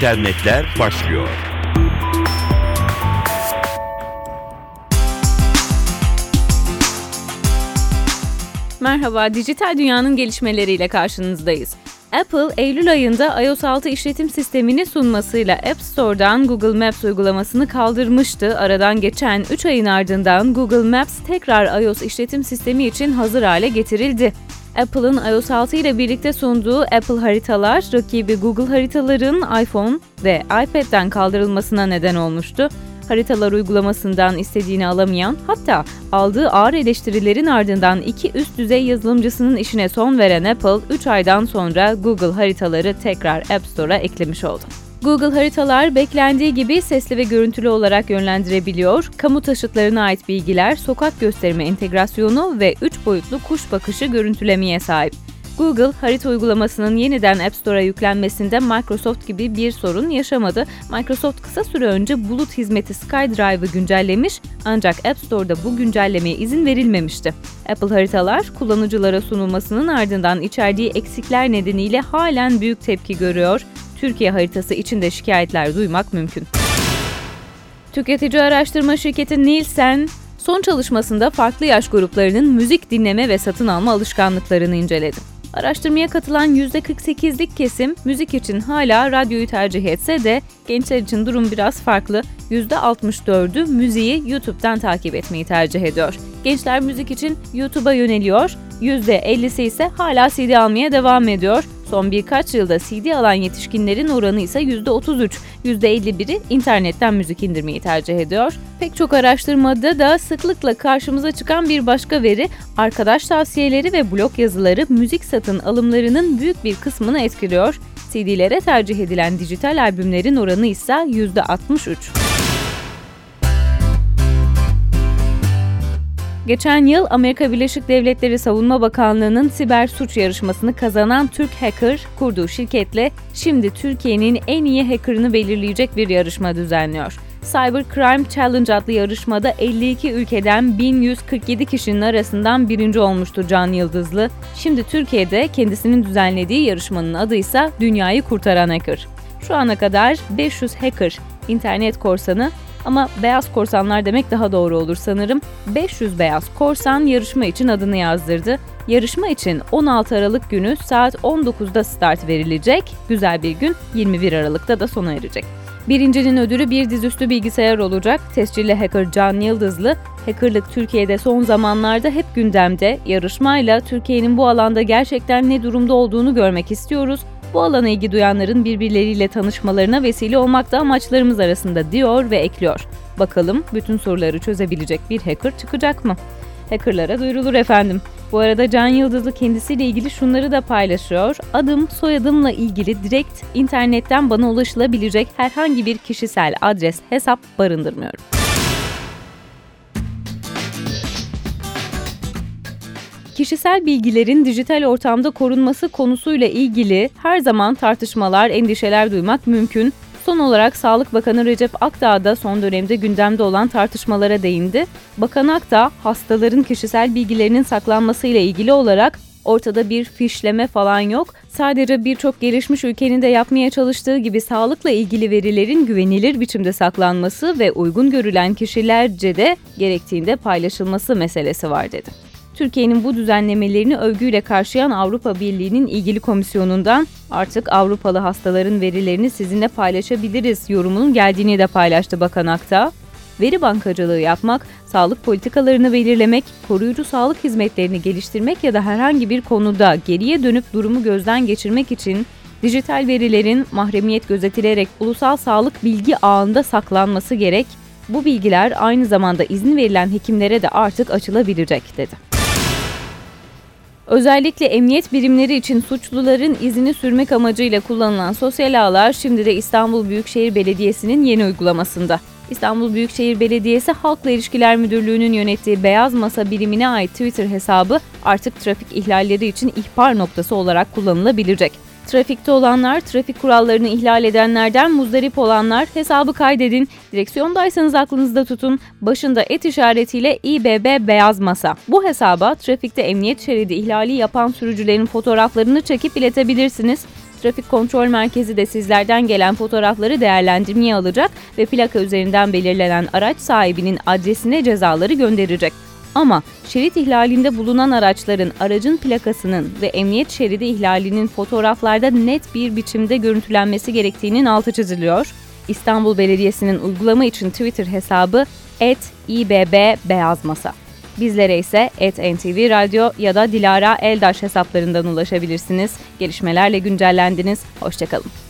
internetler başlıyor. Merhaba, dijital dünyanın gelişmeleriyle karşınızdayız. Apple, Eylül ayında iOS 6 işletim sistemini sunmasıyla App Store'dan Google Maps uygulamasını kaldırmıştı. Aradan geçen 3 ayın ardından Google Maps tekrar iOS işletim sistemi için hazır hale getirildi. Apple'ın iOS 6 ile birlikte sunduğu Apple haritalar, rakibi Google haritaların iPhone ve iPad'den kaldırılmasına neden olmuştu haritalar uygulamasından istediğini alamayan, hatta aldığı ağır eleştirilerin ardından iki üst düzey yazılımcısının işine son veren Apple, 3 aydan sonra Google haritaları tekrar App Store'a eklemiş oldu. Google haritalar beklendiği gibi sesli ve görüntülü olarak yönlendirebiliyor, kamu taşıtlarına ait bilgiler, sokak gösterme entegrasyonu ve 3 boyutlu kuş bakışı görüntülemeye sahip. Google, harita uygulamasının yeniden App Store'a yüklenmesinde Microsoft gibi bir sorun yaşamadı. Microsoft kısa süre önce bulut hizmeti SkyDrive'ı güncellemiş ancak App Store'da bu güncellemeye izin verilmemişti. Apple haritalar kullanıcılara sunulmasının ardından içerdiği eksikler nedeniyle halen büyük tepki görüyor. Türkiye haritası için de şikayetler duymak mümkün. Tüketici araştırma şirketi Nielsen, son çalışmasında farklı yaş gruplarının müzik dinleme ve satın alma alışkanlıklarını inceledi. Araştırmaya katılan %48'lik kesim müzik için hala radyoyu tercih etse de gençler için durum biraz farklı. %64'ü müziği YouTube'dan takip etmeyi tercih ediyor. Gençler müzik için YouTube'a yöneliyor, %50'si ise hala CD almaya devam ediyor. Son birkaç yılda CD alan yetişkinlerin oranı ise %33, %51'i internetten müzik indirmeyi tercih ediyor. Pek çok araştırmada da sıklıkla karşımıza çıkan bir başka veri, arkadaş tavsiyeleri ve blog yazıları müzik satın alımlarının büyük bir kısmını etkiliyor. CD'lere tercih edilen dijital albümlerin oranı ise %63. Geçen yıl Amerika Birleşik Devletleri Savunma Bakanlığı'nın siber suç yarışmasını kazanan Türk hacker kurduğu şirketle şimdi Türkiye'nin en iyi hackerını belirleyecek bir yarışma düzenliyor. Cyber Crime Challenge adlı yarışmada 52 ülkeden 1147 kişinin arasından birinci olmuştu Can Yıldızlı. Şimdi Türkiye'de kendisinin düzenlediği yarışmanın adı ise Dünyayı Kurtaran Hacker. Şu ana kadar 500 hacker, internet korsanı ama beyaz korsanlar demek daha doğru olur sanırım. 500 beyaz korsan yarışma için adını yazdırdı. Yarışma için 16 Aralık günü saat 19'da start verilecek. Güzel bir gün 21 Aralık'ta da sona erecek. Birincinin ödülü bir dizüstü bilgisayar olacak. Tescilli hacker Can Yıldızlı, hackerlık Türkiye'de son zamanlarda hep gündemde. Yarışmayla Türkiye'nin bu alanda gerçekten ne durumda olduğunu görmek istiyoruz. Bu alana ilgi duyanların birbirleriyle tanışmalarına vesile olmak da amaçlarımız arasında diyor ve ekliyor. Bakalım bütün soruları çözebilecek bir hacker çıkacak mı? Hackerlara duyurulur efendim. Bu arada Can Yıldızlı kendisiyle ilgili şunları da paylaşıyor. Adım, soyadımla ilgili direkt internetten bana ulaşılabilecek herhangi bir kişisel adres, hesap barındırmıyorum. Kişisel bilgilerin dijital ortamda korunması konusuyla ilgili her zaman tartışmalar, endişeler duymak mümkün. Son olarak Sağlık Bakanı Recep Akdağ da son dönemde gündemde olan tartışmalara değindi. Bakan Akdağ, hastaların kişisel bilgilerinin saklanmasıyla ilgili olarak ortada bir fişleme falan yok. Sadece birçok gelişmiş ülkenin de yapmaya çalıştığı gibi sağlıkla ilgili verilerin güvenilir biçimde saklanması ve uygun görülen kişilerce de gerektiğinde paylaşılması meselesi var dedi. Türkiye'nin bu düzenlemelerini övgüyle karşılayan Avrupa Birliği'nin ilgili komisyonundan artık Avrupalı hastaların verilerini sizinle paylaşabiliriz yorumunun geldiğini de paylaştı Bakan Akta. Veri bankacılığı yapmak, sağlık politikalarını belirlemek, koruyucu sağlık hizmetlerini geliştirmek ya da herhangi bir konuda geriye dönüp durumu gözden geçirmek için dijital verilerin mahremiyet gözetilerek ulusal sağlık bilgi ağında saklanması gerek. Bu bilgiler aynı zamanda izin verilen hekimlere de artık açılabilecek dedi. Özellikle emniyet birimleri için suçluların izini sürmek amacıyla kullanılan sosyal ağlar şimdi de İstanbul Büyükşehir Belediyesi'nin yeni uygulamasında. İstanbul Büyükşehir Belediyesi Halkla İlişkiler Müdürlüğü'nün yönettiği Beyaz Masa birimine ait Twitter hesabı artık trafik ihlalleri için ihbar noktası olarak kullanılabilecek. Trafikte olanlar, trafik kurallarını ihlal edenlerden muzdarip olanlar hesabı kaydedin. Direksiyondaysanız aklınızda tutun. Başında et işaretiyle İBB beyaz masa. Bu hesaba trafikte emniyet şeridi ihlali yapan sürücülerin fotoğraflarını çekip iletebilirsiniz. Trafik Kontrol Merkezi de sizlerden gelen fotoğrafları değerlendirmeye alacak ve plaka üzerinden belirlenen araç sahibinin adresine cezaları gönderecek. Ama şerit ihlalinde bulunan araçların aracın plakasının ve emniyet şeridi ihlalinin fotoğraflarda net bir biçimde görüntülenmesi gerektiğinin altı çiziliyor. İstanbul Belediyesi'nin uygulama için Twitter hesabı @ibb beyaz masa. Bizlere ise @ntv radyo ya da Dilara Eldaş hesaplarından ulaşabilirsiniz. Gelişmelerle güncellendiniz. Hoşçakalın.